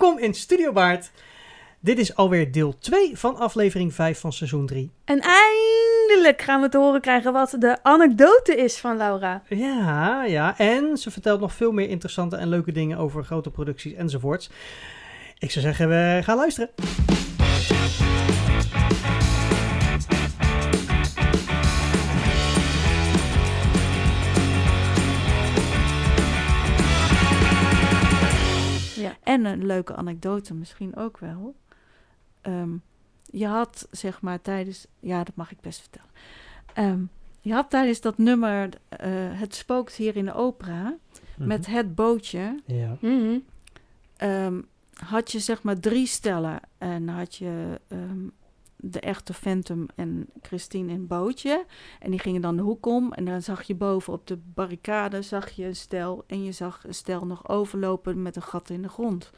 Welkom in Studio Baard. Dit is alweer deel 2 van aflevering 5 van seizoen 3. En eindelijk gaan we te horen krijgen wat de anekdote is van Laura. Ja, ja. En ze vertelt nog veel meer interessante en leuke dingen over grote producties enzovoorts. Ik zou zeggen, we gaan luisteren. Ja. En een leuke anekdote misschien ook wel. Ehm, je had zeg maar tijdens... Ja, dat mag ik best vertellen. Ehm, je had tijdens dat nummer eh, Het spookt hier in de opera... met het bootje... Ja. Mhm. ehm, had je zeg maar drie stellen. En had je ehm, de echte Phantom en Christine in bootje. En die gingen dan de hoek om. En dan zag je boven op de barricade zag je een stel. En je zag een stel nog overlopen met een gat in de grond.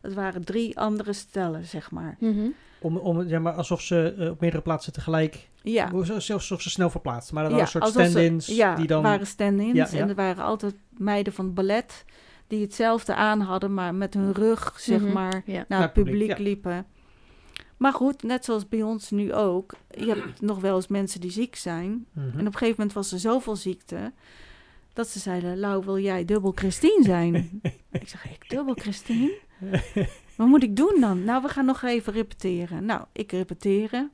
Dat waren drie andere stellen, zeg maar. Mhm. Om, om, ja, maar alsof ze eh, op meerdere plaatsen tegelijk... Ja, Zelfs alsof ze snel verplaatst. Maar er ja waren een soort stand-ins ja, die dan... waren stand-ins. Ja, ja. En er waren altijd meiden van het ballet die hetzelfde aan hadden, maar met hun rug, zeg Mhm. maar, Ja. naar Naar het het publiek, publiek ja. liepen. Maar goed, net zoals bij ons nu ook. Je hebt nog wel eens mensen die ziek zijn. Mhm. En op een gegeven moment was er zoveel ziekte... dat ze zeiden, Lau, wil jij dubbel Christine zijn? ik zeg, ik dubbel Christine? Wat moet ik doen dan? Nou, we gaan nog even repeteren. Nou, ik repeteren.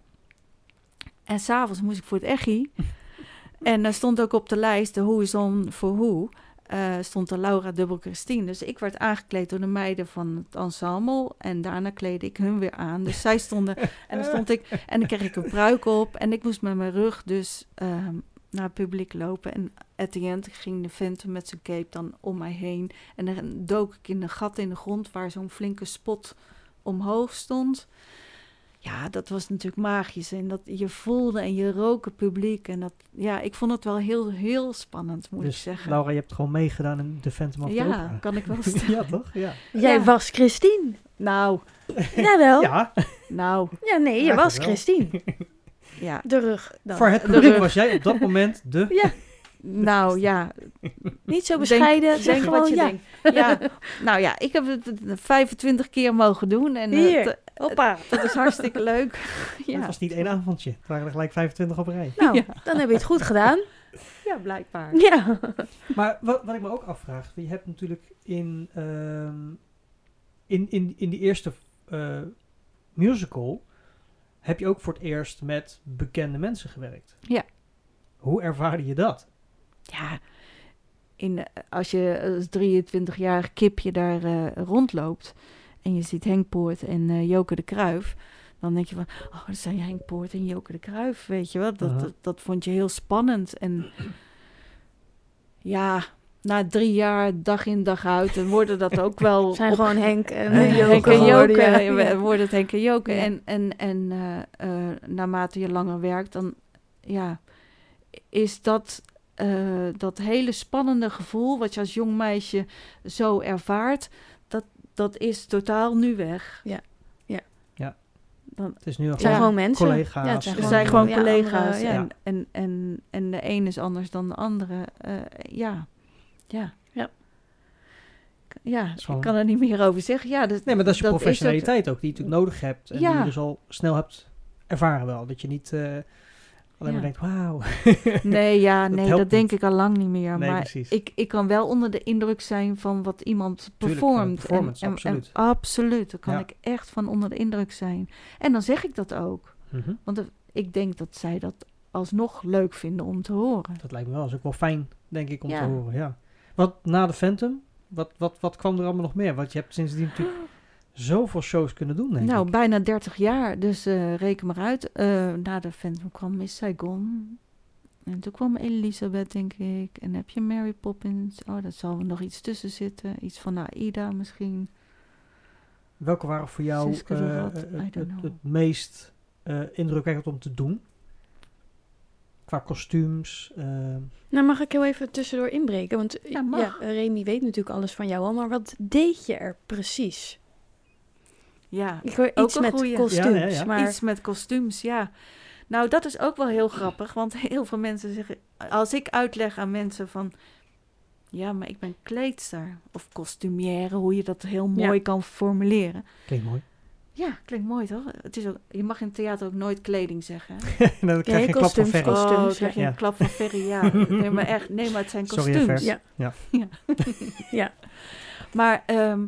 En s'avonds moest ik voor het echi. en er stond ook op de lijst, de Who is on voor Who... eh, stond er Laura dubbel Christine. Dus ik werd aangekleed door de meiden van het ensemble. En daarna kleedde ik hun weer aan. Dus zij stonden... en dan stond ik... En dan kreeg ik een pruik op. En ik moest met mijn rug dus ehm, naar het publiek lopen. En at the end ging de Phantom met zijn cape dan om mij heen. En dan dook ik in een gat in de grond... waar zo'n flinke spot omhoog stond... Ja, dat was natuurlijk magisch. En dat je voelde en je rook het publiek. En dat, ja, ik vond het wel heel, heel spannend, moet ik Dus zeggen. Laura, je hebt gewoon meegedaan in de Phantom of the ja, Opera. kan ik wel stellen. ja, toch? Ja. Jij Ja. was Christine. Nou, Jawel. Ja, Ja, nou, nee, je Ja, was wel. Christine. ja. De rug dan. voor het de publiek rug. was jij op dat moment de... Ja, Nou ja, niet zo Denk- bescheiden. zeg denk gewoon wat je ja. denkt. Ja, nou ja, ik heb het eh, 25 keer mogen doen. En eh, Hier. Hoppa. dat is hartstikke leuk. Het Ja, was niet één avondje. Het waren er gelijk 25 op rij. Nou, Ja. dan heb je het goed gedaan. ja blijkbaar. Ja. Maar wat, wat ik me ook afvraag, je hebt natuurlijk in, ehm, in, in, in die eerste eh, musical, heb je ook voor het eerst met bekende mensen gewerkt. Ja. Hoe ervaarde je dat? Ja, in, eh, als je als 23-jarig kipje daar eh, rondloopt en je ziet Henk Poort en eh, Joke de Kruif, dan denk je van, oh, dat zijn Henk Poort en Joke de Kruif, weet je wel. Dat, dat, dat vond je heel spannend. En ja, na drie jaar, dag in dag uit, dan worden dat ook wel... zijn op- gewoon Henk en Eh, Joke Henk en geworden, Joke, ja. eh, wordt het Henk en Joke. Ja. En, en, en eh, eh, naarmate je langer werkt, dan ja, is dat, eh, dat hele spannende gevoel... wat je als jong meisje zo ervaart, dat, is totaal nu weg. Ja. Ja. Ja. Dan, Het is nu al Het zijn gewoon mensen. collega's. Ja, het zijn gewoon, zijn gewoon ja, collega's andere- ja. en, en, en, en de een is anders dan de andere. Eh, ja, ja. Ja. Ja, ik kan er niet meer over zeggen. Ja, dat, Nee, maar dat is je dat professionaliteit ook, die je natuurlijk nodig hebt. En die je dus al snel hebt ervaren wel. Dat je niet eh, alleen Ja. maar denkt, wauw. Nee, ja, Dat nee, dat denk ik al lang niet meer. Nee, maar precies. ik, ik kan wel onder de indruk zijn van wat iemand performt. en, en, absoluut. En, absoluut, daar kan Ja. ik echt van onder de indruk zijn. En dan zeg ik dat ook. Mhm. Want ik denk dat zij dat alsnog leuk vinden om te horen. Dat lijkt me wel. Dat is ook wel fijn, denk ik, om Ja. te horen. Ja. Wat na de Phantom, wat, wat, wat kwam er allemaal nog meer? Want je hebt sindsdien natuurlijk zoveel shows kunnen doen, denk nou, ik. bijna 30 jaar, dus eh, reken maar uit. Eh, na de Phantom kwam Miss Saigon. En toen kwam Elisabeth, denk ik. En heb je Mary Poppins. Oh, dat zal er nog iets tussen zitten. Iets van Aida misschien. Welke waren voor jou eh, het, meest eh, indrukwekkend om te doen? Qua kostuums. Nou, mag ik heel even tussendoor inbreken? Want Ja, mag. ja, Remy weet natuurlijk alles van jou al, maar wat deed je er precies? Ja, Ik hoor Ook iets een met goeie. kostuums, Ja, maar Iets met kostuums, ja. Nou, dat is ook wel heel grappig, want heel veel mensen zeggen... Als ik uitleg aan mensen van... Ja, maar ik ben kleedster of costumière, hoe je dat heel Ja. mooi kan formuleren. Klinkt mooi. Ja, klinkt mooi toch? Het is ook, je mag in het theater ook nooit kleding zeggen. En dan krijg je een klap van kostuums, Ferry. kostuums. oh, dan ja. krijg je Ja. een klap van Ferry. Ja, nee, maar echt, nee, maar het zijn Sorry, kostuums. Fer. Ja. Ja. Ja. Maar ehm,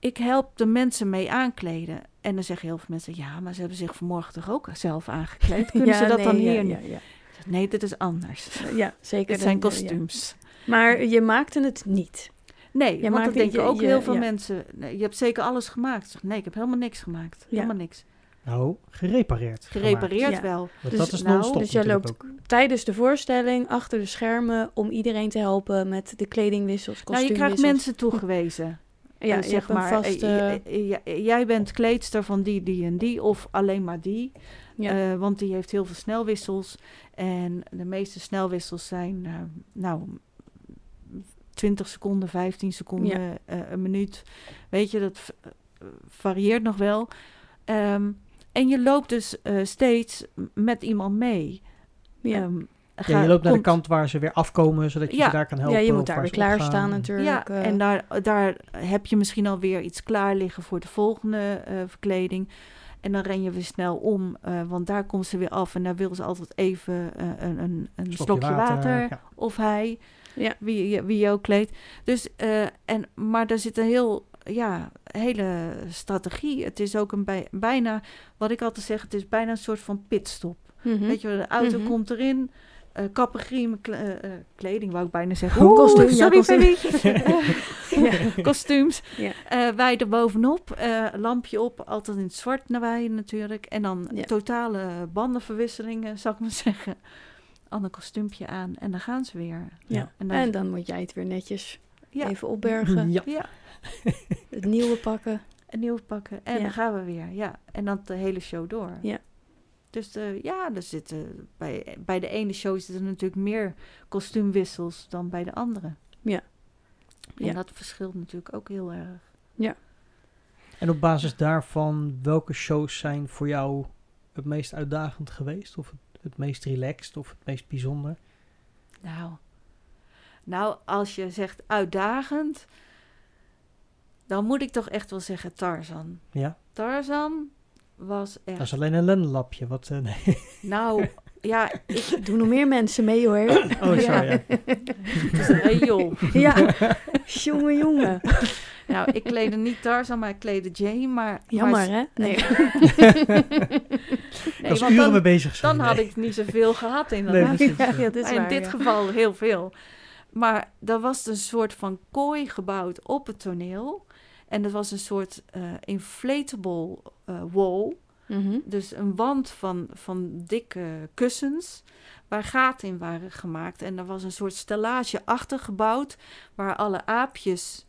ik help de mensen mee aankleden. En dan zeggen heel veel mensen, ja, maar ze hebben zich vanmorgen toch ook zelf aangekleed. Kunnen ze dat nee, dan hier ja, niet? ja. Nee, dit is anders. Ja, zeker. Het zijn de- de- ja. kostuums. Maar je maakte het niet. Nee, Je want dat denken je- ook je- heel veel ja. mensen. Nee, je hebt zeker alles gemaakt. Zeg, nee, ik heb helemaal niks gemaakt. Ja. Helemaal niks. Nou, gerepareerd. Gerepareerd Ja. wel. Dus- dat is nou, non-stop dus jij loopt ook. Tijdens de voorstelling, achter de schermen, om iedereen te helpen met de kledingwissels, Nou, je krijgt kostuumwissels. mensen toegewezen. Ja, een vaste... eh, eh, eh, jij bent kleedster van die, die en die, of alleen maar die. ja. Want die heeft heel veel snelwissels. En de meeste snelwissels zijn, nou, 20 seconden, 15 seconden, een minuut. Weet je, dat varieert nog wel. Ehm, en je loopt dus steeds met iemand mee. ja. Ja, je loopt naar de kant waar ze weer afkomen, zodat je Ja. ze daar kan helpen. ja, je moet daar weer klaarstaan natuurlijk. Ja, eh. en daar, daar heb je misschien alweer iets klaar liggen voor de volgende eh, verkleding. En dan ren je weer snel om, eh, want daar komt ze weer af. En daar wil ze altijd even eh, een, een, een slokje, water, ja. of hij, Ja. wie, je- wie je ook kleedt. Dus, eh, en, maar daar zit een heel, ja, hele strategie. Het is ook een bij, bijna, wat ik altijd zeg, het is bijna een soort van pitstop. Mhm. Weet je, wel, de auto Mhm. komt erin. Eh kle- eh, eh, kleding wou ik bijna zeggen. Oeh, Oeh, kostuum, ja, sorry. Ja. Kostuums. Ja. Eh, wij er bovenop, eh, lampje op, altijd in het zwart naar wij natuurlijk. En dan Ja. totale bandenverwisselingen, zou ik maar zeggen. Ander kostuumpje aan en dan gaan ze weer. Ja. En En dan, dan, moet jij het weer netjes ja, even opbergen. Ja. ja, Het nieuwe pakken. een nieuw pakken. En Ja. dan gaan we weer. Ja. En dan de hele show door. Ja. Dus eh, ja, er zitten, bij, bij de ene show zitten er natuurlijk meer kostuumwissels dan bij de andere. Ja. En Ja. dat verschilt natuurlijk ook heel erg. En op basis daarvan, welke shows zijn voor jou het meest uitdagend geweest? Of het, het meest relaxed of het meest bijzonder? Nou, nou, als je zegt uitdagend, dan moet ik toch echt wel zeggen Tarzan. Ja, Tarzan was dat is alleen een lendenlapje. Wat, eh, nee. Nou, ja, ik. Doen nog meer mensen mee hoor. Oh, sorry. Ja. Ja. Hey, joh. ja, jongen, jongen. Nou, ik kleedde niet Tarzan, maar ik kleedde Jane. Maar, Jammer maar, hè? Nee. Ik was uren dan, mee bezig. zijn, dan had nee. ik niet zoveel gehad Nee, inderdaad. precies. ja, dat is in dit ja. geval heel veel. Maar er was een soort van kooi gebouwd op het toneel. En dat was een soort eh, inflatable eh, wall. Mhm. Dus een wand van, van dikke kussens waar gaten in waren gemaakt. En er was een soort stellage achter gebouwd waar alle aapjes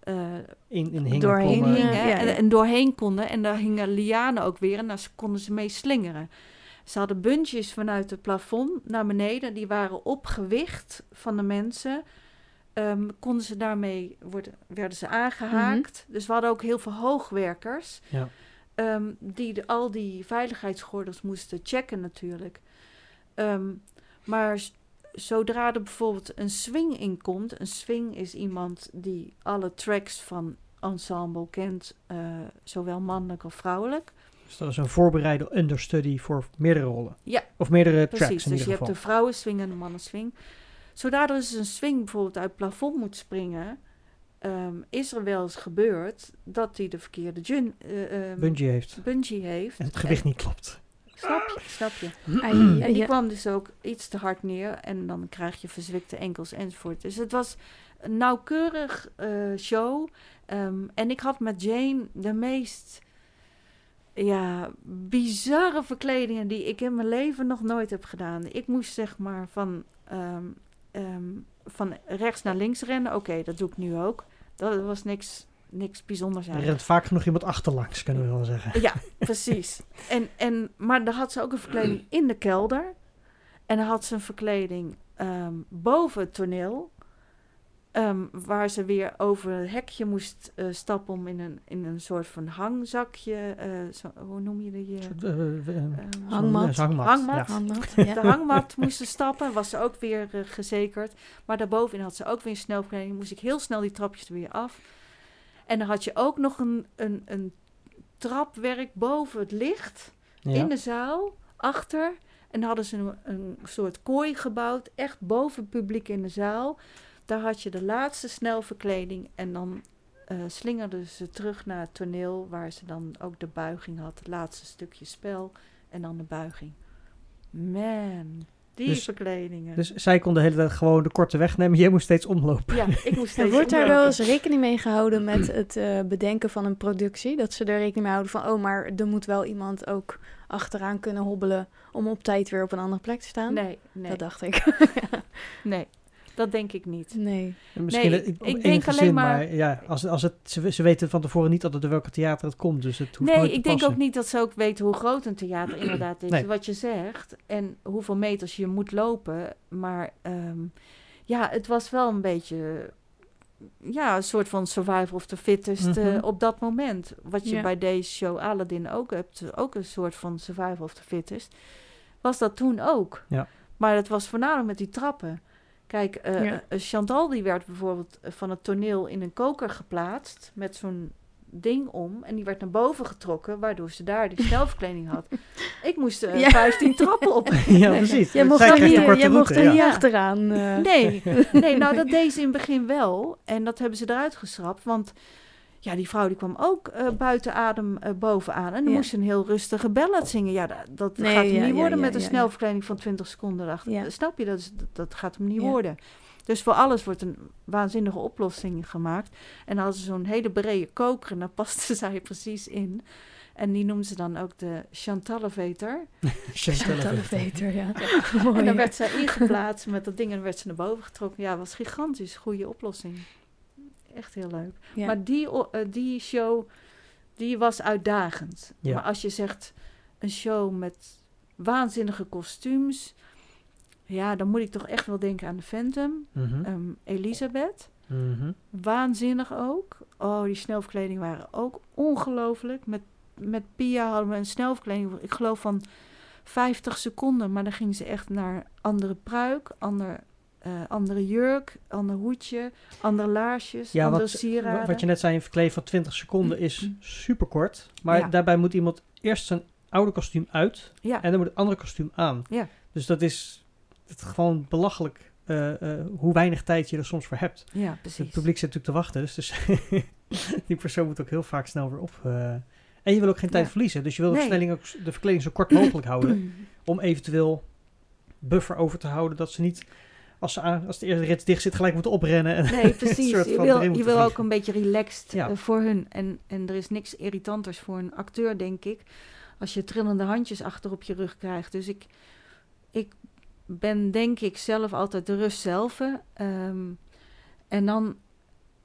eh, In, in hingen Doorheen hingen. ja, en, ja. en doorheen konden. En daar hingen lianen ook weer en daar konden ze mee slingeren. Ze hadden buntjes vanuit het plafond naar beneden. Die waren op gewicht van de mensen. Ehm, konden ze daarmee worden, werden ze aangehaakt. Dus we hadden ook heel veel hoogwerkers. Ja. ehm, die de, al die veiligheidsgordels moesten checken natuurlijk. Ehm, maar zodra er bijvoorbeeld een swing in komt... Een swing is iemand die alle tracks van ensemble kent... eh, zowel mannelijk of vrouwelijk. Dus dat is een voorbereide understudy voor meerdere rollen. Ja, Of meerdere Precies, tracks in dus je ieder hebt geval. de vrouwenswing en de mannenswing. Zodra er dus een swing bijvoorbeeld uit het plafond moet springen... ehm, is er wel eens gebeurd dat hij de verkeerde jun, eh, ehm, Bungee heeft. bungee heeft. En het gewicht niet klopt. Snap je? Snap je? Ai, En die kwam dus ook iets te hard neer en dan krijg je verzwikte enkels enzovoort. Dus het was een nauwkeurig eh, show. Ehm, en ik had met Jane de meest ja, bizarre verkledingen die ik in mijn leven nog nooit heb gedaan. Ik moest zeg maar van, ehm, ehm, van rechts naar links rennen. Oké, dat doe ik nu ook. Dat was niks, niks bijzonders Er aan. rent vaak genoeg iemand achterlangs, kunnen we wel zeggen. Ja, precies. En, en, maar dan had ze ook een verkleding in de kelder. En dan had ze een verkleding ehm, boven het toneel. Ehm, waar ze weer over een hekje moest eh, stappen om in een, in een soort van hangzakje. eh, zo, hoe noem je die? ehm, Hangmat. hangmat. Hangmat. ja. Hangmat, ja. de hangmat moesten stappen, was ze ook weer gezekerd. Maar daarbovenin had ze ook weer een snelverkleding. Moest ik heel snel die trapjes er weer af. En dan had je ook nog een, een, een trapwerk boven het licht Ja. in de zaal, achter. En dan hadden ze een, een soort kooi gebouwd, echt boven het publiek in de zaal. Daar had je de laatste snelverkleding en dan eh slingerden ze terug naar het toneel, waar ze dan ook de buiging had. Het laatste stukje spel en dan de buiging. Man, die Dus- verkledingen. Dus zij kon de hele tijd gewoon de korte weg nemen. Jij moest steeds omlopen. ja, ik moest Er steeds wordt daar wel eens rekening mee gehouden met het eh, bedenken van een productie. Dat ze er rekening mee houden van, oh, maar er moet wel iemand ook achteraan kunnen hobbelen om op tijd weer op een andere plek te staan. Nee, nee, Dat dacht ik. nee, dat denk ik niet. nee. Misschien Nee, in- ik denk enige alleen zin, maar- ja, als, als het, ze, ze weten van tevoren niet altijd door welke theater het komt. Dus het hoeft Nee, nooit te ik denk ook niet dat ze ook weten hoe groot een theater inderdaad is. Nee. Wat je zegt en hoeveel meters je moet lopen. Maar ehm, ja, het was wel een beetje... Ja, een soort van survival of the fittest eh, Mhm. op dat moment. Wat je Ja. bij deze show Aladdin ook hebt. Ook een soort van survival of the fittest. Was dat toen ook. Ja. Maar het was voornamelijk met die trappen. Kijk, eh, Ja. eh, Chantal die werd bijvoorbeeld van het toneel in een koker geplaatst met zo'n ding om en die werd naar boven getrokken, waardoor ze daar die snelverkleding had. Ik moest eh, Ja. 15 trappen op. ja, precies. Jij mocht er niet, jij mocht route, er ja. niet achteraan. eh. Nee, nee, nou dat deed ze in het begin wel en dat hebben ze eruit geschrapt, want ja, die vrouw die kwam ook eh, buiten adem eh, bovenaan en dan Ja. moest ze een heel rustige ballad zingen. Ja, dat, dat Nee, gaat hem ja, niet ja, worden ja, met een ja, ja. snelverkleding van 20 seconden. achter. Ja. Snap je? Dat, is, dat, dat gaat hem niet Ja. worden. Dus voor alles wordt een waanzinnige oplossing gemaakt. En hadden ze zo'n hele brede koker en daar paste zij precies in. En die noemden ze dan ook de Chantalevator. Chantal Elevator, ja. En dan werd zij ingeplaatst met dat ding en dan werd ze naar boven getrokken. Ja, was gigantisch. Goede oplossing. Echt heel leuk. Ja. Maar die, eh, die show, die was uitdagend. Ja. Maar als je zegt een show met waanzinnige kostuums... Ja, dan moet ik toch echt wel denken aan de Phantom. Mhm, Ehm, Elisabeth. mhm. Waanzinnig ook. Oh, die snelverkledingen waren ook ongelooflijk. Met, met Pia hadden we een snelverkleding, ik geloof van 50 seconden. Maar dan ging ze echt naar andere pruik, ander, eh, andere jurk, ander hoedje, andere laarsjes, Ja, andere wat, sieraden. wat je net zei, een verkleed van 20 seconden is super kort. Maar Ja. daarbij moet iemand eerst zijn oude kostuum uit Ja, en dan moet het andere kostuum aan. Ja. Dus dat is, het is gewoon belachelijk eh, eh, hoe weinig tijd je er soms voor hebt. ja, Het precies. publiek zit natuurlijk te wachten, dus, dus die persoon moet ook heel vaak snel weer op. en je wil ook geen tijd Ja. verliezen, dus je wil Nee. ook, de verkleding zo kort mogelijk houden. Om eventueel buffer over te houden dat ze niet, als, ze aan, als de eerste rit dicht zit, gelijk moeten oprennen. En Nee, precies. soort Je van wil, je wil ook een beetje relaxed Ja. eh, voor hun. En, en er is niks irritanters voor een acteur, denk ik. Als je trillende handjes achter op je rug krijgt. Dus ik, ik ben denk ik zelf altijd de rust zelf. Ehm, en dan,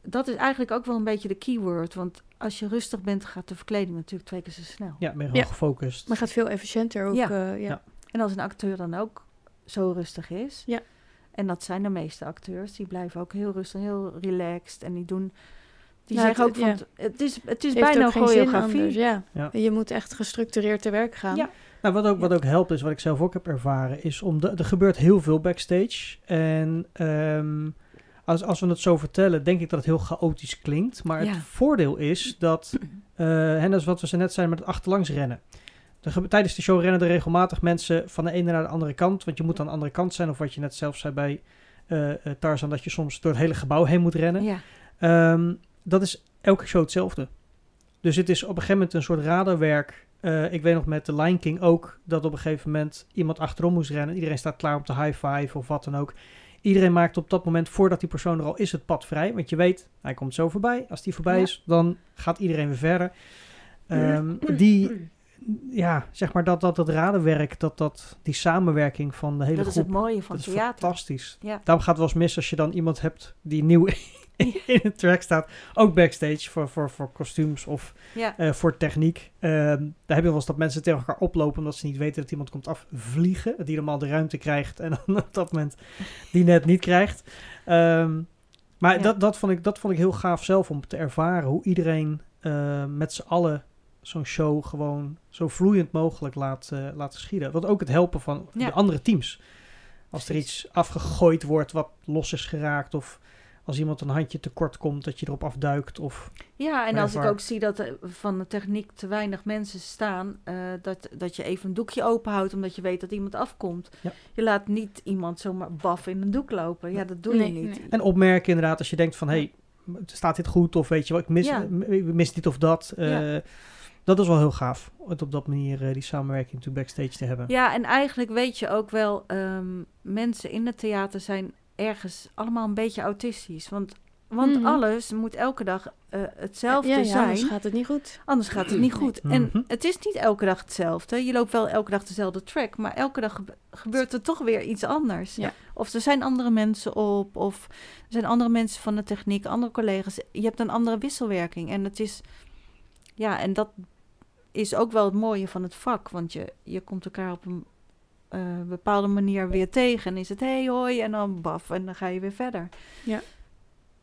dat is eigenlijk ook wel een beetje de keyword. Want als je rustig bent, gaat de verkleding natuurlijk twee keer zo snel. Ja, ben je gewoon Ja. gefocust. Maar gaat veel efficiënter ook. Ja. eh, ja. Ja. En als een acteur dan ook zo rustig is. Ja. En dat zijn de meeste acteurs. Die blijven ook heel rustig, heel relaxed. En die doen... Die Nou, zeggen ook het- van... ja. Het, het is, het is Heeft bijna ook choreografie. anders, ja. Ja. Je moet echt gestructureerd te werk gaan. Ja. Nou, wat ook, wat ook helpt is, wat ik zelf ook heb ervaren, is om de, er gebeurt heel veel backstage. En ehm, als, als we het zo vertellen, denk ik dat het heel chaotisch klinkt. Maar Ja. het voordeel is dat, eh en dat is wat we zo net zeiden met het achterlangs rennen. Er tijdens de show rennen er regelmatig mensen van de ene naar de andere kant. Want je moet aan de andere kant zijn. Of wat je net zelf zei bij eh, Tarzan, dat je soms door het hele gebouw heen moet rennen. Ja. Ehm, dat is elke show hetzelfde. Dus het is op een gegeven moment een soort radarwerk. Eh, ik weet nog met The Lion King ook dat op een gegeven moment iemand achterom moest rennen. Iedereen staat klaar om te high five of wat dan ook. Iedereen maakt op dat moment, voordat die persoon er al is, het pad vrij. Want je weet, hij komt zo voorbij. Als die voorbij Ja. is, dan gaat iedereen weer verder. Ehm, die, ja, zeg maar dat, dat, dat radarwerk, dat, dat, die samenwerking van de hele Dat is groep. het mooie van Dat is fantastisch. Ja. Daarom gaat het wel eens mis als je dan iemand hebt die nieuw in het track staat. Ook backstage voor, voor, voor kostuums of Ja. eh, voor techniek. Ehm, daar heb je wel eens dat mensen tegen elkaar oplopen omdat ze niet weten dat iemand komt afvliegen. Die helemaal de ruimte krijgt en dan op dat moment die net niet krijgt. Ehm, Maar Ja. dat, dat, vond ik, dat vond ik heel gaaf zelf om te ervaren hoe iedereen eh, met z'n allen zo'n show gewoon zo vloeiend mogelijk laat, eh, laat geschieden. Wat ook het helpen van Ja. de andere teams. Als er iets afgegooid wordt wat los is geraakt of als iemand een handje tekort komt dat je erop afduikt of Ja, en als ik ook zie dat er van de techniek te weinig mensen staan, eh, dat, dat je even een doekje openhoudt omdat je weet dat iemand afkomt. Ja. Je laat niet iemand zomaar baf in een doek lopen. Ja, dat doe Nee, je niet. nee. En opmerken inderdaad als je denkt van... hé, hey, staat dit goed? Of weet je wel, ik mis, Ja. m- ik mis dit of dat. Eh, Ja. Dat is wel heel gaaf. om het op dat manier eh, die samenwerking to backstage te hebben. Ja, en eigenlijk weet je ook wel, ehm, mensen in het theater zijn ergens allemaal een beetje autistisch. Want, want Mhm. alles moet elke dag eh, hetzelfde ja, ja, zijn. anders gaat het niet goed. Anders gaat het niet goed. Mhm. En het is niet elke dag hetzelfde. Je loopt wel elke dag dezelfde track, maar elke dag gebe- gebeurt er toch weer iets anders. Ja. Of er zijn andere mensen op, of er zijn andere mensen van de techniek, andere collega's. Je hebt een andere wisselwerking. En het is, ja, en dat is ook wel het mooie van het vak, want je, je komt elkaar op een eh, bepaalde manier weer tegen. En is het hey hoi en dan baf en dan ga je weer verder. Ja.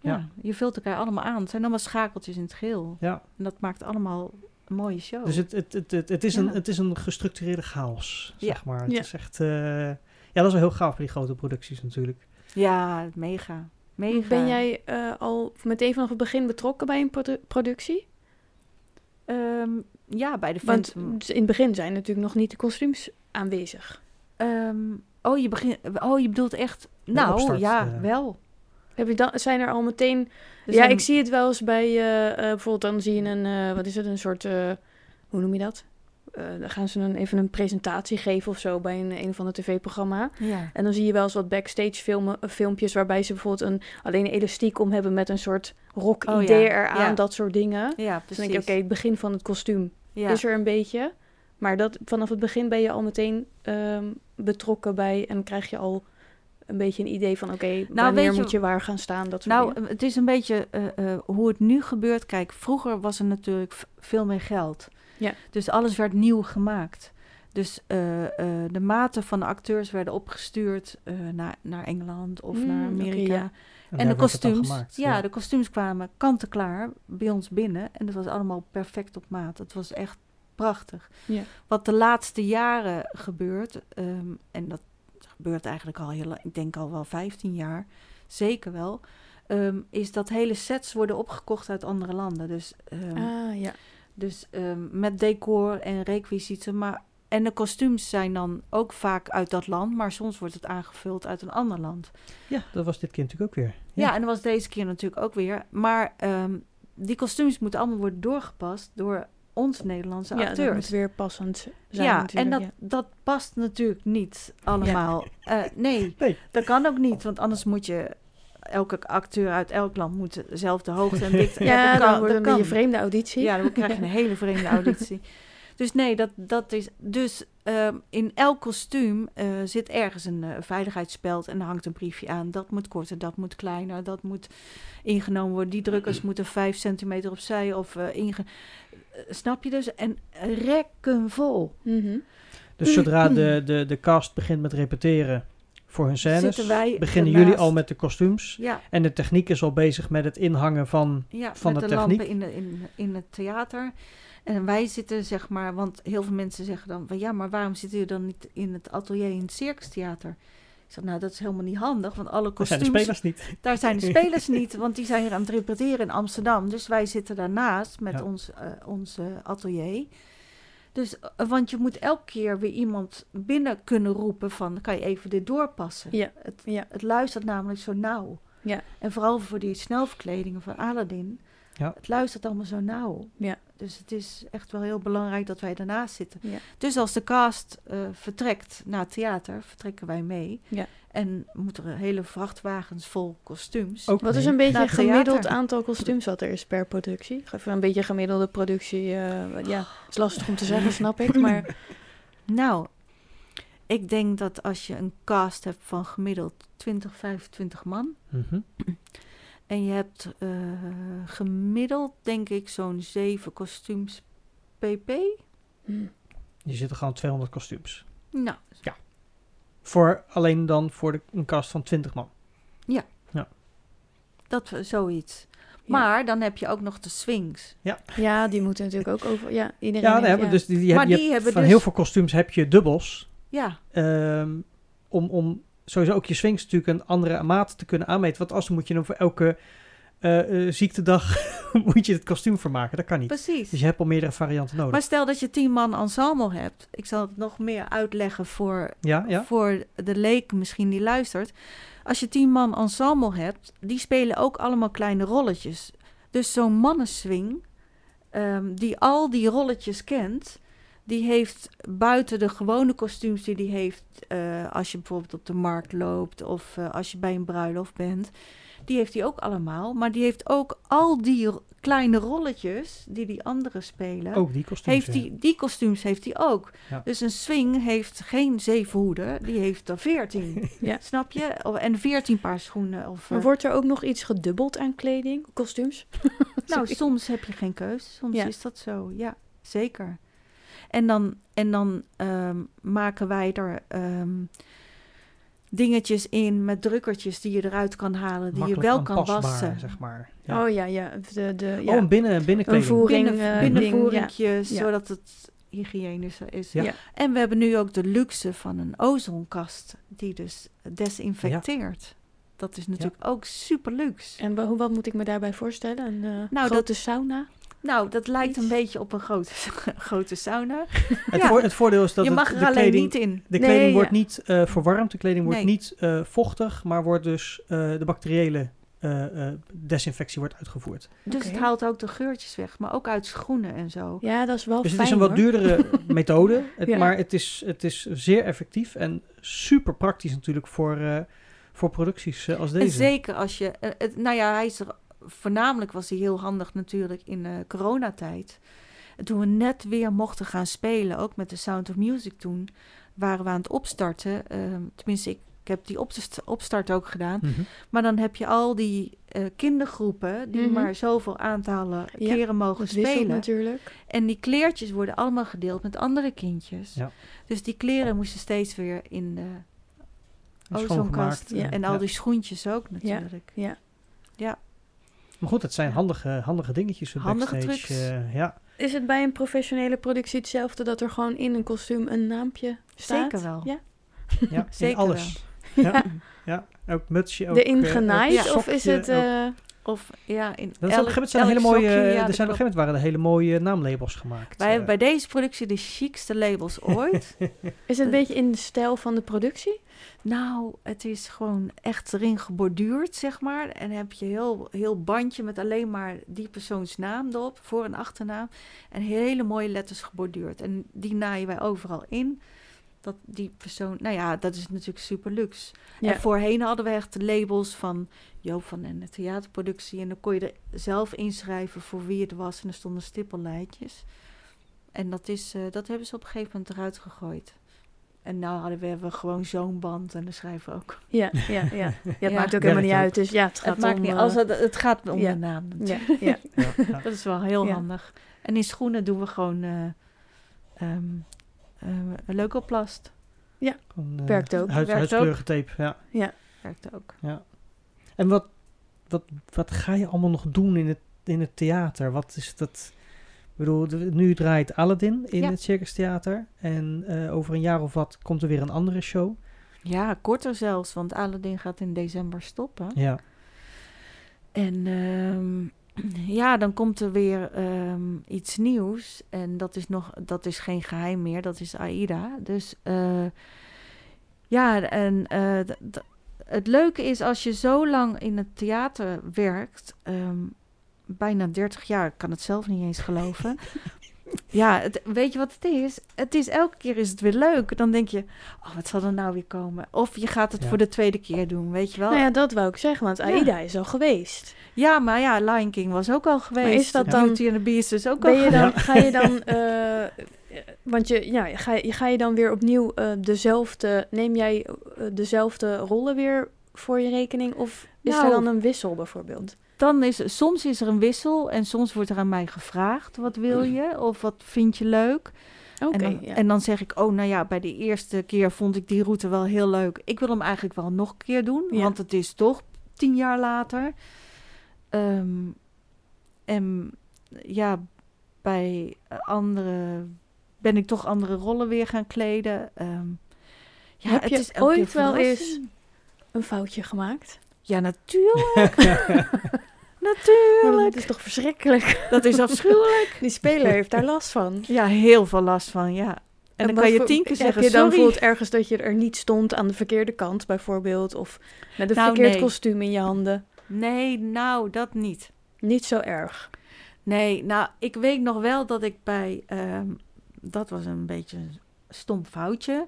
Ja, Ja. je vult elkaar allemaal aan. Het zijn allemaal schakeltjes in het geheel. Ja, En dat maakt allemaal een mooie show. dus het, het, het, het, het, is Ja. een, het is een gestructureerde chaos, Ja. zeg maar. Het Ja. is echt... eh, ja, dat is wel heel gaaf bij die grote producties natuurlijk. Ja, mega. Mega. Ben jij eh, al meteen vanaf het begin betrokken bij een produ- productie? Ehm, ja, bij de Want Phantom. in het begin zijn natuurlijk nog niet de kostuums aanwezig. Ehm, oh, je begint, oh, je bedoelt echt... Nou, opstart, ja, eh. wel. Heb je dan, zijn er al meteen... Er ja, zijn- ik zie het wel eens bij... eh, eh, bijvoorbeeld dan zie je een... eh, wat is het? Een soort... eh, hoe noem je dat? Eh, dan gaan ze een, even een presentatie geven of zo bij een, een of ander tv-programma. Ja. En dan zie je wel eens wat backstage filmen, filmpjes waarbij ze bijvoorbeeld een, alleen een elastiek om hebben met een soort rock Oh idee ja, eraan, ja. dat soort dingen. Ja, Dus precies. dan denk je, oké, het begin van het kostuum ja. is er een beetje. Maar dat, vanaf het begin ben je al meteen ehm, betrokken bij en krijg je al een beetje een idee van, oké, wanneer Nou, weet je- moet je waar gaan staan, dat soort Nou, dingen. het is een beetje eh, eh, hoe het nu gebeurt. Kijk, vroeger was er natuurlijk veel meer geld. Ja. Dus alles werd nieuw gemaakt. Dus eh, de maten van de acteurs werden opgestuurd naar, naar Engeland of Mm, naar oké, Amerika. ja. En, de kostuums, gemaakt, ja, de kostuums kwamen kant-en-klaar bij ons binnen. En dat was allemaal perfect op maat. Het was echt prachtig. Ja. Wat de laatste jaren gebeurt, ehm, en dat gebeurt eigenlijk al heel lang, ik denk al wel 15 jaar, zeker wel, ehm, is dat hele sets worden opgekocht uit andere landen. Dus, ehm, Ah, ja. dus ehm, met decor en requisieten, maar en de kostuums zijn dan ook vaak uit dat land, maar soms wordt het aangevuld uit een ander land. Ja, dat was dit keer natuurlijk ook weer. Ja, en dat was deze keer natuurlijk ook weer. Maar ehm, die kostuums moeten allemaal worden doorgepast door ons Nederlandse ja, dat acteurs. moet weer passend zijn ja, en dat, ja. dat past natuurlijk niet allemaal. Eh, nee, Nee. dat kan ook niet, want anders moet je... Elke acteur uit elk land moet dezelfde hoogte en dikte. Ja, dat dan kan, wordt een kan. een vreemde auditie. Ja, dan krijg je een hele vreemde auditie. Dus nee, dat, dat is... Dus ehm, in elk kostuum eh, zit ergens een eh, veiligheidsspeld en er hangt een briefje aan. Dat moet korter, dat moet kleiner, dat moet ingenomen worden. Die drukkers moeten vijf centimeter opzij of eh inge... snap je dus? En rekken vol. Mhm. Dus zodra de, de, de cast begint met repeteren voor hun scènes, Zitten wij beginnen ernaast. jullie al met de kostuums. Ja, En de techniek is al bezig met het inhangen van... ja Van de de, techniek? lampen in, de, in, in het theater. En wij zitten, zeg maar, want heel veel mensen zeggen dan van ja, maar waarom zitten jullie dan niet in het atelier in het Circus Theater? Ik zeg, nou, dat is helemaal niet handig, want alle Dat zijn de kostuums, spelers niet. daar zijn de spelers niet, want die zijn hier aan het repeteren in Amsterdam. Dus wij zitten daarnaast met Ja. ons, ons eh, atelier. Dus, eh, want je moet elke keer weer iemand binnen kunnen roepen van, kan je even dit doorpassen? Ja, Het, ja. het luistert namelijk zo nauw. Ja. En vooral voor die snelverkledingen van Aladdin. Ja. Het luistert allemaal zo nauw. Ja. Dus het is echt wel heel belangrijk dat wij daarnaast zitten. Ja. Dus als de cast eh, vertrekt naar het theater, vertrekken wij mee. Ja. En moeten er hele vrachtwagens vol kostuums. Ook Wat is een beetje een gemiddeld aantal kostuums wat er is per productie? Even een beetje gemiddelde productie. eh, ja, is lastig om te zeggen, snap ik. Maar Nou, ik denk dat als je een cast hebt van gemiddeld 20, 25 man. Mhm. En je hebt eh, gemiddeld, denk ik, zo'n 7 kostuums pp. Je zitten gewoon 200 kostuums. Nou, Voor, alleen dan voor de, een cast van 20 man. Dat, zoiets. Ja. Maar dan heb je ook nog de swings. Ja, die moeten natuurlijk ook over. Ja, iedereen. Ja, heeft- daar hebben, ja. dus die, die Maar heb, je die hebt hebben van dus- heel veel kostuums heb je dubbels. Ja, ehm, om, om sowieso ook je swings natuurlijk een andere maat te kunnen aanmeten. Want anders moet je dan voor elke eh, eh, ziektedag moet je het kostuum vermaken. Dat kan niet. precies. Dus je hebt al meerdere varianten nodig. Maar stel dat je tien man ensemble hebt. Ik zal het nog meer uitleggen voor, ja, ja. voor de leek misschien die luistert. Als je tien man ensemble hebt, die spelen ook allemaal kleine rolletjes. Dus zo'n mannenswing, ehm, die al die rolletjes kent, die heeft buiten de gewone kostuums die die heeft eh, als je bijvoorbeeld op de markt loopt of eh, als je bij een bruiloft bent. Die heeft hij ook allemaal, maar die heeft ook al die kleine rolletjes die die anderen spelen. Ook die kostuums. Heeft ja. die, die kostuums heeft hij ook. Ja. Dus een swing heeft geen zeven hoeden, die heeft er veertien. Ja. Snap je? Of, en veertien paar schoenen. Of, Maar eh, wordt er ook nog iets gedubbeld aan kleding, kostuums? nou, soms heb je geen keus. Soms Ja. is dat zo. Ja, zeker. En dan, en dan ehm, maken wij er ehm, dingetjes in met drukkertjes die je eruit kan halen, die Makkelijk je wel kan wassen. zeg maar. Ja. Oh ja, ja. De, de, ja. Oh, binnen, binnenkleding. Een voer- Binnen, Voering, eh, binnenvoeringjes, ding, ja. zodat het hygiënischer is. Ja. Ja. En we hebben nu ook de luxe van een ozonkast die dus desinfecteert. Dat is natuurlijk ook super luxe. En wat moet ik me daarbij voorstellen? Een eh, Nou, grote sauna? Nou, dat lijkt een beetje op een grote, grote sauna. Het, Ja. voor, het voordeel is dat je het- mag er de alleen kleding, niet in. de Nee, kleding ja. wordt niet eh, verwarmd, de kleding wordt Nee. niet eh, vochtig, maar wordt dus eh, de bacteriële eh, eh, desinfectie wordt uitgevoerd. Dus het haalt ook de geurtjes weg, maar ook uit schoenen en zo. Ja, dat is wel Dus het fijn is een wat duurdere methode, het, Ja. maar het is, het is zeer effectief en super praktisch natuurlijk voor, eh, voor producties eh, als En deze. zeker als je... het, nou ja, hij is er... Voornamelijk was hij heel handig natuurlijk in eh coronatijd. En toen we net weer mochten gaan spelen, ook met de Sound of Music toen, waren we aan het opstarten. ehm, tenminste, ik, ik heb die opst- opstart ook gedaan. Mhm. Maar dan heb je al die eh, kindergroepen die Mhm. maar zoveel aantallen Ja, keren mogen spelen. natuurlijk. En die kleertjes worden allemaal gedeeld met andere kindjes. Ja. Dus die kleren moesten steeds weer in de ozonkast. Ja. En al Ja. die schoentjes ook natuurlijk. Ja. Maar goed, het zijn handige, handige dingetjes. Handige backstage, trucs. eh, ja. Is het bij een professionele productie hetzelfde dat er gewoon in een kostuum een naampje staat? Zeker wel. Ja. ja, in Zeker alles. Ja. ja, ook mutsje. Ook, Erin eh, ook genaaid? of is het... ook- eh, Of ja, in Dat op een elk- gegeven moment zijn er hele mooie, sokje, ja, er zijn op een gegeven moment waren er hele mooie naamlabels gemaakt. Wij eh. hebben bij deze productie de chicste labels ooit. is het een beetje in de stijl van de productie? nou, het is gewoon echt erin geborduurd, zeg maar. En heb je heel, heel bandje met alleen maar die persoons naam erop, voor- en achternaam. En hele mooie letters geborduurd. En die naaien wij overal in. Dat die persoon, nou ja, dat is natuurlijk super luxe. Ja. En voorheen hadden we echt de labels van Joop van en de theaterproductie. En dan kon je er zelf inschrijven voor wie het was. En er stonden stippellijntjes. En dat, is, eh, dat hebben ze op een gegeven moment eruit gegooid. En nou hadden we, gewoon zo'n band en dan schrijven we ook. Ja, ja, ja. ja het Ja. maakt ook helemaal niet uit. Dus ja, het gaat Het maakt om... niet, eh, als het, het gaat om ja. de naam. natuurlijk. ja, ja. Ja, ja. Dat is wel heel Ja. handig. En in schoenen doen we gewoon eh ehm eh, leukoplast. Gewoon, eh, Werkt ook. Huid, Werkt huidskleurige tape, ja. Werkt ook. En wat, wat, wat ga je allemaal nog doen in het, in het theater? Wat is dat? Ik bedoel, nu draait Aladdin in Ja. het Circus Theater. En eh, over een jaar of wat komt er weer een andere show. Ja, korter zelfs, want Aladdin gaat in december stoppen. Ja. En ehm, ja, dan komt er weer ehm, iets nieuws. En dat is, nog, dat is geen geheim meer, dat is AIDA. Dus eh, ja, en eh, het leuke is als je zo lang in het theater werkt, ehm, bijna 30 jaar, ik kan het zelf niet eens geloven. ja, het, weet je wat het is? Het is elke keer is het weer leuk. Dan denk je, oh, wat zal er nou weer komen? Of je gaat het Ja. voor de tweede keer doen, weet je wel? Nou ja, dat wou ik zeggen, want AIDA is al geweest. Ja, maar ja, Lion King was ook al geweest. is dat dan- Beauty and the Beast is ook Ben al je geweest. dan, ga je dan, eh, eh, want je, ja, ga, je, ga je dan weer opnieuw eh, dezelfde, neem jij eh, dezelfde rollen weer voor je rekening? Of is er Nou, dan een wissel bijvoorbeeld? Dan is, soms is er een wissel en soms wordt er aan mij gevraagd, wat wil je? Of wat vind je leuk? Oké, en, dan, ja. en dan zeg ik, oh nou ja, bij de eerste keer vond ik die route wel heel leuk. Ik wil hem eigenlijk wel nog een keer doen, Ja. want het is toch tien jaar later. Ehm, en ja, bij andere ben ik toch andere rollen weer gaan kleden. Ehm, ja, Heb het je is ooit wel eens-. Een foutje gemaakt. Ja, natuurlijk. Natuurlijk. dat is toch verschrikkelijk? Dat is afschuwelijk. Die speler heeft daar last van. Ja, heel veel last van, ja. En dan kan je tien keer zeggen, Heb je dan bijvoorbeeld ergens dat je er niet stond aan de verkeerde kant bijvoorbeeld? Of met een Nou, verkeerd nee. kostuum in je handen? Nee, nou, dat niet. Niet zo erg. Nee, nou, ik weet nog wel dat ik bij... ehm, dat was een beetje een stom foutje.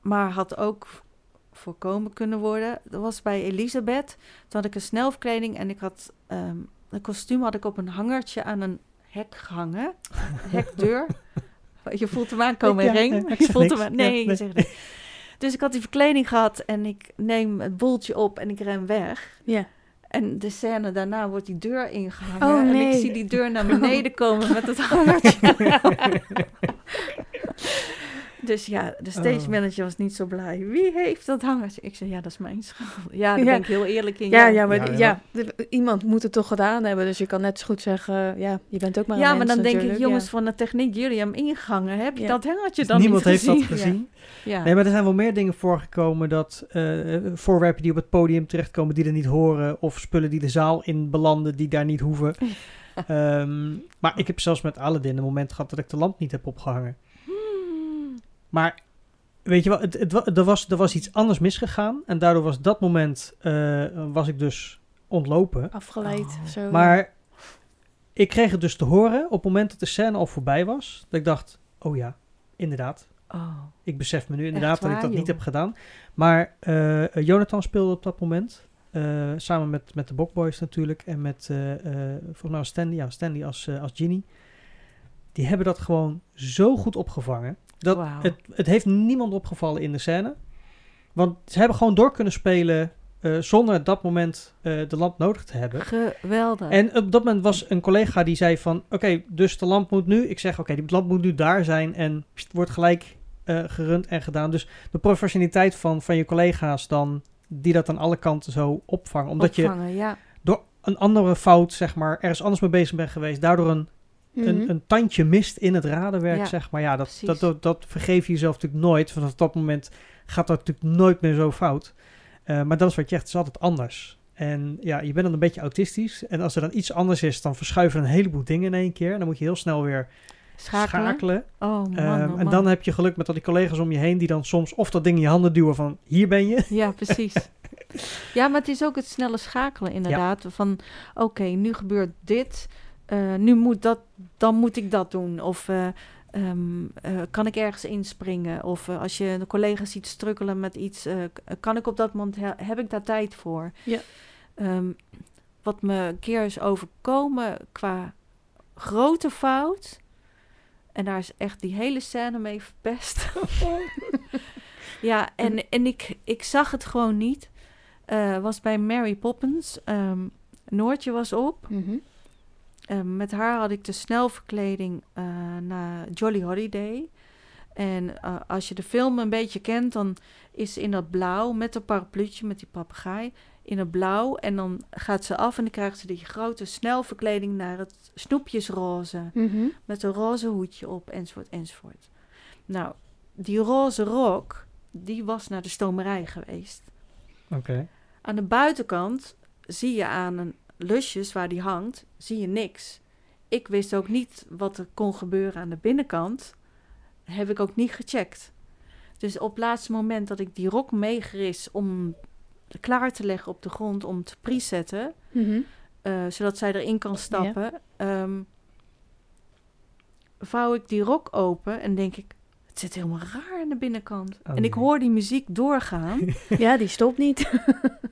Maar had ook voorkomen kunnen worden. Dat was bij Elisabeth. Toen had ik een snelverkleding en ik had... ehm een kostuum had ik op een hangertje aan een hek gehangen. Hekdeur. Je voelt hem aankomen, Ja, Ring. ja, ik je voelt hem aan- Nee, Ja, je zegt. Dus ik had die verkleding gehad en ik neem het boeltje op en ik ren weg. Ja. En de scène daarna wordt die deur ingehangen. Oh, En ik zie die deur naar beneden komen met het hangertje. dus ja, de stage Oh. manager was niet zo blij. Wie heeft dat hangertje? Ik zei, ja, dat is mijn schuld. Ja, daar Ja. ben ik heel eerlijk in. Ja, ja, maar Ja, d- ja. iemand moet het toch gedaan hebben. Dus je kan net zo goed zeggen, ja, je bent ook maar een Ja, maar mens dan denk ik, jongens ja. van de techniek, jullie hebben hem ingehangen. Heb je Ja. dat hangertje Dus dan niemand niet heeft gezien? dat gezien. Ja. Nee, maar er zijn wel meer dingen voorgekomen dat eh, voorwerpen die op het podium terechtkomen die er niet horen, of spullen die de zaal in belanden die daar niet hoeven. Ehm, maar ik heb zelfs met Aladdin een moment gehad dat ik de lamp niet heb opgehangen. Maar weet je wel, het, er, was, er was iets anders misgegaan en daardoor was dat moment eh, was ik dus ontlopen. Afgeleid. Oh. Zo. Maar ik kreeg het dus te horen op het moment dat de scène al voorbij was, dat ik dacht, oh ja, inderdaad, Oh. ik besef me nu inderdaad dat ik dat niet heb gedaan. Maar eh, Jonathan speelde op dat moment. eh, samen met, met de Bokboys natuurlijk. En met, eh, volgens mij Stanley, ja, Stanley als, als Genie. Die hebben dat gewoon zo goed opgevangen. Dat het, het heeft niemand opgevallen in de scène. Want ze hebben gewoon door kunnen spelen eh, zonder dat moment eh, de lamp nodig te hebben. Geweldig. En op dat moment was een collega die zei van... Oké, dus de lamp moet nu... Ik zeg, oké, die lamp moet nu daar zijn. En pst, wordt gelijk eh, gerund en gedaan. Dus de professionaliteit van, van je collega's dan... Die dat aan alle kanten zo opvangen. Omdat Opvangen, ja. je door een andere fout, zeg maar... Ergens anders mee bezig bent geweest. Daardoor een, Mhm. een, een tandje mist in het radenwerk, Ja, zeg maar. Ja, dat, dat, dat, dat vergeef je jezelf natuurlijk nooit. Vanaf dat moment gaat dat natuurlijk nooit meer zo fout. Eh, maar dat is wat je zegt, het is altijd anders. En ja, je bent dan een beetje autistisch. En als er dan iets anders is, dan verschuiven een heleboel dingen in één keer. En dan moet je heel snel weer Schakelen. schakelen. Oh man, Ehm, oh, en man. dan heb je geluk met al die collega's om je heen... die dan soms of dat ding in je handen duwen van... hier ben je. Ja, precies. ja, maar het is ook het snelle schakelen inderdaad. Van, oké, nu gebeurt dit. Eh, nu moet dat, dan moet ik dat doen. Of eh, ehm, eh, kan ik ergens inspringen? Of als je de collega's ziet strukkelen met iets, kan ik op dat moment, he- heb ik daar tijd voor? Ja. Ehm, wat me een keer is overkomen qua grote fout. En daar is echt die hele scène mee verpest. ja, en, en ik, ik zag het gewoon niet. Was bij Mary Poppins. Ehm, Noortje was op. Mhm. Ehm, met haar had ik de snelverkleding eh naar Jolly Holiday. En eh, als je de film een beetje kent, dan is ze in dat blauw met een parapluutje met die papegaai in het blauw. En dan gaat ze af en dan krijgt ze die grote snelverkleding naar het snoepjesroze. Mhm. Met een roze hoedje op, enzovoort, enzovoort. Nou, die roze rok, die was naar de stomerij geweest. Oké. Aan de buitenkant zie je aan een lusjes waar die hangt, zie je niks. Ik wist ook niet wat er kon gebeuren aan de binnenkant. Heb ik ook niet gecheckt. Dus op het laatste moment dat ik die rok meegeris om klaar te leggen op de grond om te presetten, Mhm. eh, zodat zij erin kan stappen, ehm, vouw ik die rok open en denk ik, het zit helemaal raar aan de binnenkant. Oh, en ik nee. hoor die muziek doorgaan. Ja, die stopt niet.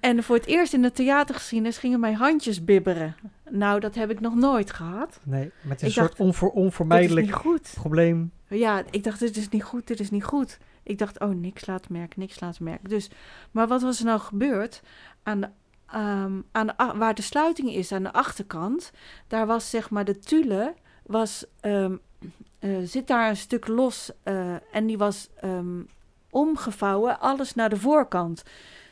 En voor het eerst in de theatergeschiedenis gingen mijn handjes bibberen. Nou, dat heb ik nog nooit gehad. Nee, met Ik een soort dacht, onvoor, onvermijdelijk goed. probleem. Ja, ik dacht, dit is niet goed, dit is niet goed. Ik dacht, oh, niks laten merken, niks laten merken. Dus, maar wat was er nou gebeurd? Aan de, ehm, aan de, waar de sluiting is, aan de achterkant, daar was zeg maar de tulle, was, ehm, eh, zit daar een stuk los eh, en die was ehm, omgevouwen, alles naar de voorkant.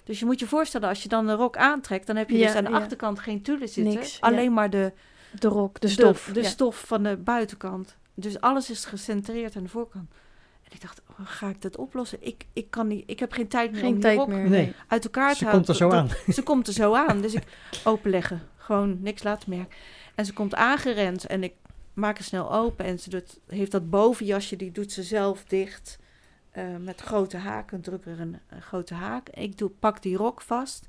Dus je moet je voorstellen, als je dan de rok aantrekt, dan heb je Ja, dus aan de ja. achterkant geen tulle zitten. Niks, ja. alleen maar de, De rok, de stof. de, ja. stof van de buitenkant. Dus alles is gecentreerd aan de voorkant. En ik dacht, hoe ga ik dat oplossen? Ik, ik, kan niet, ik heb geen tijd meer om Geen die tijd rok meer. Nee. Uit elkaar te Ze houden. komt er zo aan. Ze komt er zo aan. Dus ik openleggen. Gewoon niks laten merken. En ze komt aangerend en ik maak het snel open. En ze doet, heeft dat bovenjasje, die doet ze zelf dicht. eh, met grote haken, druk er een, een grote haak. Ik doe, pak die rok vast.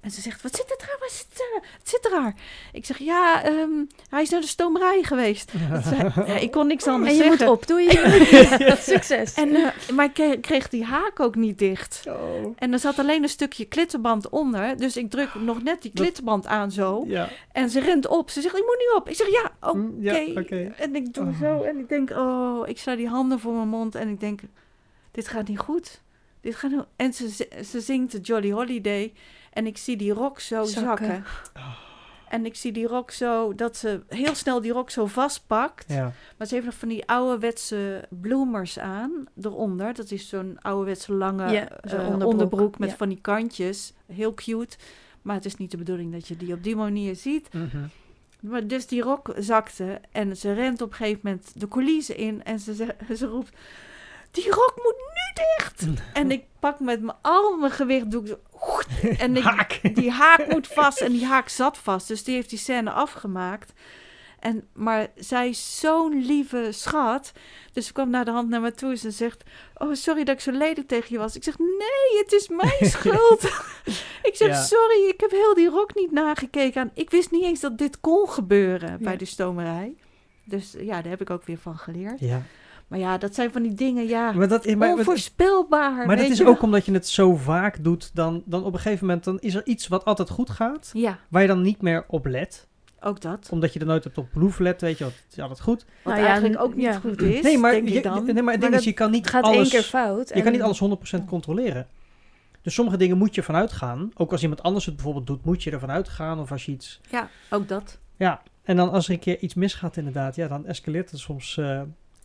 En ze zegt, wat zit er raar? Wat zit er, wat zit er raar? Ik zeg, ja, ehm, hij is naar de stomerij geweest. Zei- ja, ik kon niks anders En je zeggen. moet op, doe je. Succes. En, eh, maar ik kreeg, die haak ook niet dicht. Oh. En er zat alleen een stukje klittenband onder. Dus ik druk nog net die klittenband aan zo. Ja. En ze rent op. Ze zegt, ik moet niet op. Ik zeg, ja, oké. Ja, oké. En ik doe Oh. zo. En ik denk, oh, ik sla die handen voor mijn mond. En ik denk, dit gaat niet goed. Dit gaat niet- En ze, ze zingt de Jolly Holiday. En ik zie die rok zo zakken. Zakken. En ik zie die rok zo, dat ze heel snel die rok zo vastpakt. Ja. Maar ze heeft nog van die ouderwetse bloemers aan eronder. Dat is zo'n ouderwetse lange Ja, eh, onderbroek. onderbroek, met ja. van die kantjes. Heel cute. Maar het is niet de bedoeling dat je die op die manier ziet. Mhm. Maar dus die rok zakte en ze rent op een gegeven moment de coulissen in. En ze, ze roept, die rok moet nu dicht. en ik pak met mijn, al mijn gewicht, doe ik. En Haak. die haak moet vast en die haak zat vast. Dus die heeft die scène afgemaakt. En, maar zij is zo'n lieve schat. Dus ze kwam naar de hand naar me toe en ze zegt... Oh, sorry dat ik zo lelijk tegen je was. Ik zeg, nee, het is mijn schuld. ik zeg, Ja. sorry, ik heb heel die rok niet nagekeken. Aan. Ik wist niet eens dat dit kon gebeuren Ja. bij de stomerij. Dus ja, daar heb ik ook weer van geleerd. Ja. Maar ja, dat zijn van die dingen, ja, Maar dat, maar, onvoorspelbaar. maar weet dat is je ook omdat je het zo vaak doet, dan, dan op een gegeven moment dan is er iets wat altijd goed gaat, Ja, waar je dan niet meer op let. ook dat. Omdat je er nooit hebt op proef let, weet je, het is altijd goed. Wat Nou ja, eigenlijk ook niet ja. goed is, nee, maar, denk je, dan. nee, maar het ding Maar is, je kan niet Het gaat alles... één keer fout. Je en- kan niet alles 100% controleren. Dus sommige dingen moet je vanuit gaan. Ook als iemand anders het bijvoorbeeld doet, moet je ervan uitgaan. Of als je iets... Ja, ook dat. Ja, en dan als er een keer iets misgaat inderdaad, ja, dan escaleert het soms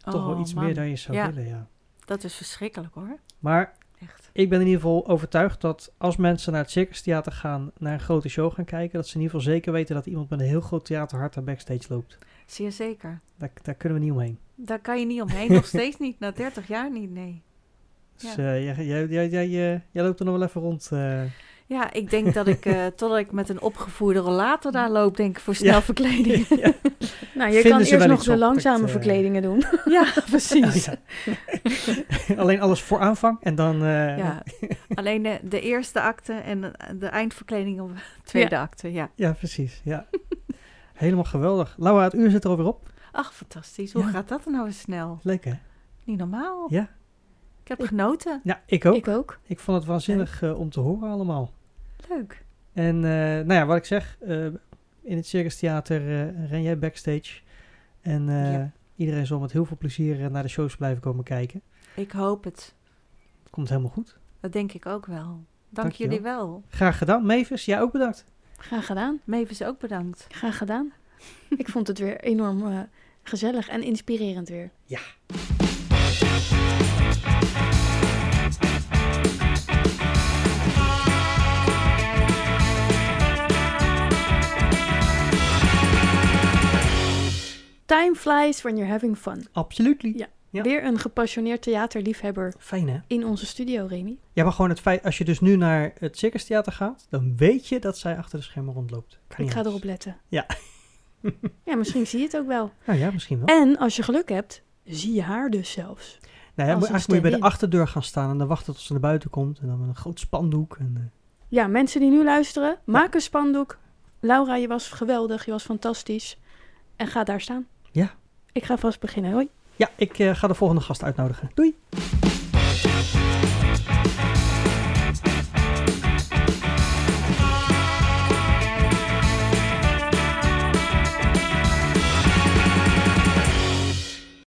toch wel Oh, iets man. meer dan je zou Ja. willen, ja. Dat is verschrikkelijk hoor. Maar Echt. ik ben in ieder geval overtuigd dat als mensen naar het Circus Theater gaan, naar een grote show gaan kijken, dat ze in ieder geval zeker weten dat iemand met een heel groot theaterhart daar backstage loopt. Zeer zeker. Daar, daar kunnen we niet omheen. Daar kan je niet omheen. Nog steeds niet. Na 30 jaar niet, nee. Dus Ja. eh, jij, jij, jij, jij, jij loopt er nog wel even rond. eh. Ja, ik denk dat ik, eh, totdat ik met een opgevoerde rollator daar loop, denk ik voor snel Ja. verkleding. ja. Nou, je Vinden kan eerst nog de langzame eh, verkledingen doen. ja, precies. Ja. Alleen alles voor aanvang en dan... eh, Ja, alleen de, de eerste acte en de, eindverkleding op de tweede acte, ja. Ja, precies. Ja. Helemaal geweldig. Laura, het uur zit er alweer op. Ach, fantastisch. Hoe gaat dat nou eens snel? Leuk hè? Niet normaal. Ja. Ik heb genoten. Ja, ik ook. Ik ook. Ik vond het waanzinnig om te horen allemaal. Leuk. En eh, nou ja, wat ik zeg, eh, in het Circus Theater eh, ren jij backstage. En eh, Ja. iedereen zal met heel veel plezier naar de shows blijven komen kijken. Ik hoop het. Het komt helemaal goed. Dat denk ik ook wel. Dank jullie wel. Graag gedaan. Mavis, jij ook bedankt. Graag gedaan. Mavis ook bedankt. Graag gedaan. ik vond het weer enorm eh, gezellig en inspirerend weer. Time flies when you're having fun. Absoluut. Ja. Ja. Weer een gepassioneerd theaterliefhebber Fijn hè? in onze studio, Remy. Ja, maar gewoon het feit, als je dus nu naar het Circus Theater gaat, dan weet je dat zij achter de schermen rondloopt. Kan Ik ga anders. erop letten. Ja. ja, misschien zie je het ook wel. Nou ja, misschien wel. En als je geluk hebt, zie je haar dus zelfs. nou ja, eigenlijk moet je bij de achterdeur gaan staan en dan wachten tot ze naar buiten komt. En dan met een groot spandoek. En, eh, Ja, mensen die nu luisteren, maak een spandoek. Laura, je was geweldig, je was fantastisch. En ga daar staan. Ja. Ik ga vast beginnen. Hoi. Ja, ik eh, ga de volgende gast uitnodigen. Doei!